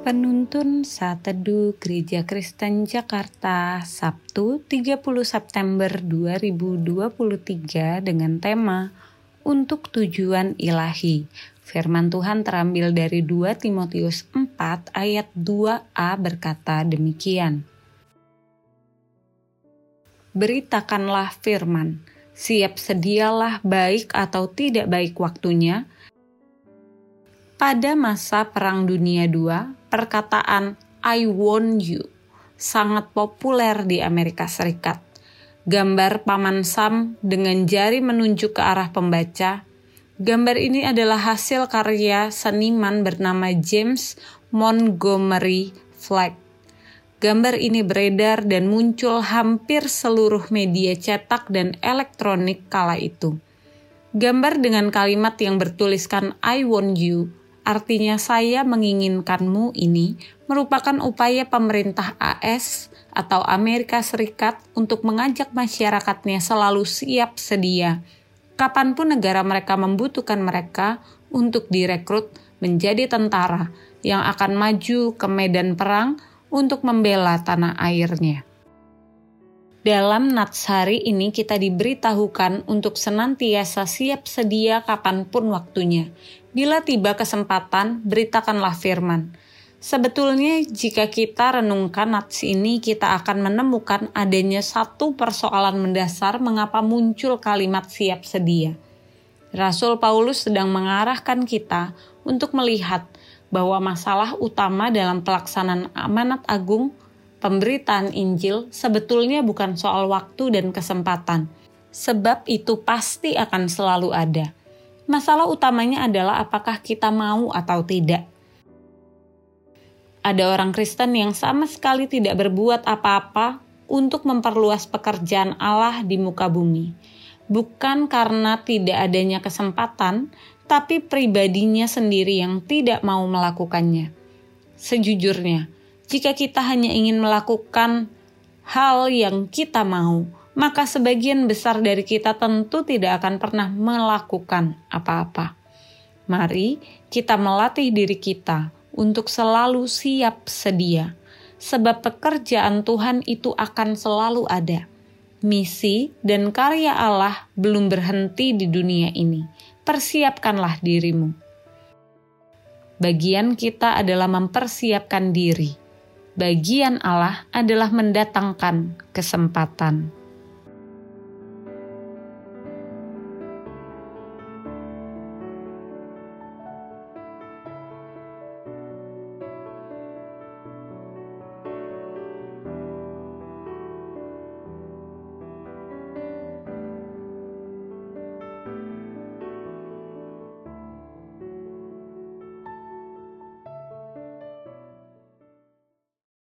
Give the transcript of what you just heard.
Penuntun Saat Teduh Gereja Kristen Jakarta Sabtu 30 September 2023 dengan tema Untuk Tujuan Ilahi. Firman Tuhan terambil dari 2 Timotius 4 ayat 2a berkata demikian. Beritakanlah firman, siap sedialah baik atau tidak baik waktunya, pada masa Perang Dunia II, perkataan I want you sangat populer di Amerika Serikat. Gambar Paman Sam dengan jari menunjuk ke arah pembaca. Gambar ini adalah hasil karya seniman bernama James Montgomery Flagg. Gambar ini beredar dan muncul hampir seluruh media cetak dan elektronik kala itu. Gambar dengan kalimat yang bertuliskan I want you artinya saya menginginkanmu ini merupakan upaya pemerintah AS atau Amerika Serikat untuk mengajak masyarakatnya selalu siap sedia kapan pun negara mereka membutuhkan mereka untuk direkrut menjadi tentara yang akan maju ke medan perang untuk membela tanah airnya. Dalam nats hari ini kita diberitahukan untuk senantiasa siap sedia kapan pun waktunya. Bila tiba kesempatan, beritakanlah firman. Sebetulnya jika kita renungkan nats ini, kita akan menemukan adanya satu persoalan mendasar mengapa muncul kalimat siap sedia. Rasul Paulus sedang mengarahkan kita untuk melihat bahwa masalah utama dalam pelaksanaan amanat agung pemberitaan Injil sebetulnya bukan soal waktu dan kesempatan, sebab itu pasti akan selalu ada. Masalah utamanya adalah apakah kita mau atau tidak. Ada orang Kristen yang sama sekali tidak berbuat apa-apa untuk memperluas pekerjaan Allah di muka bumi, bukan karena tidak adanya kesempatan, tapi pribadinya sendiri yang tidak mau melakukannya. Sejujurnya, jika kita hanya ingin melakukan hal yang kita mau, maka sebagian besar dari kita tentu tidak akan pernah melakukan apa-apa. Mari kita melatih diri kita untuk selalu siap sedia, sebab pekerjaan Tuhan itu akan selalu ada. Misi dan karya Allah belum berhenti di dunia ini. Persiapkanlah dirimu. Bagian kita adalah mempersiapkan diri bagian Allah adalah mendatangkan kesempatan.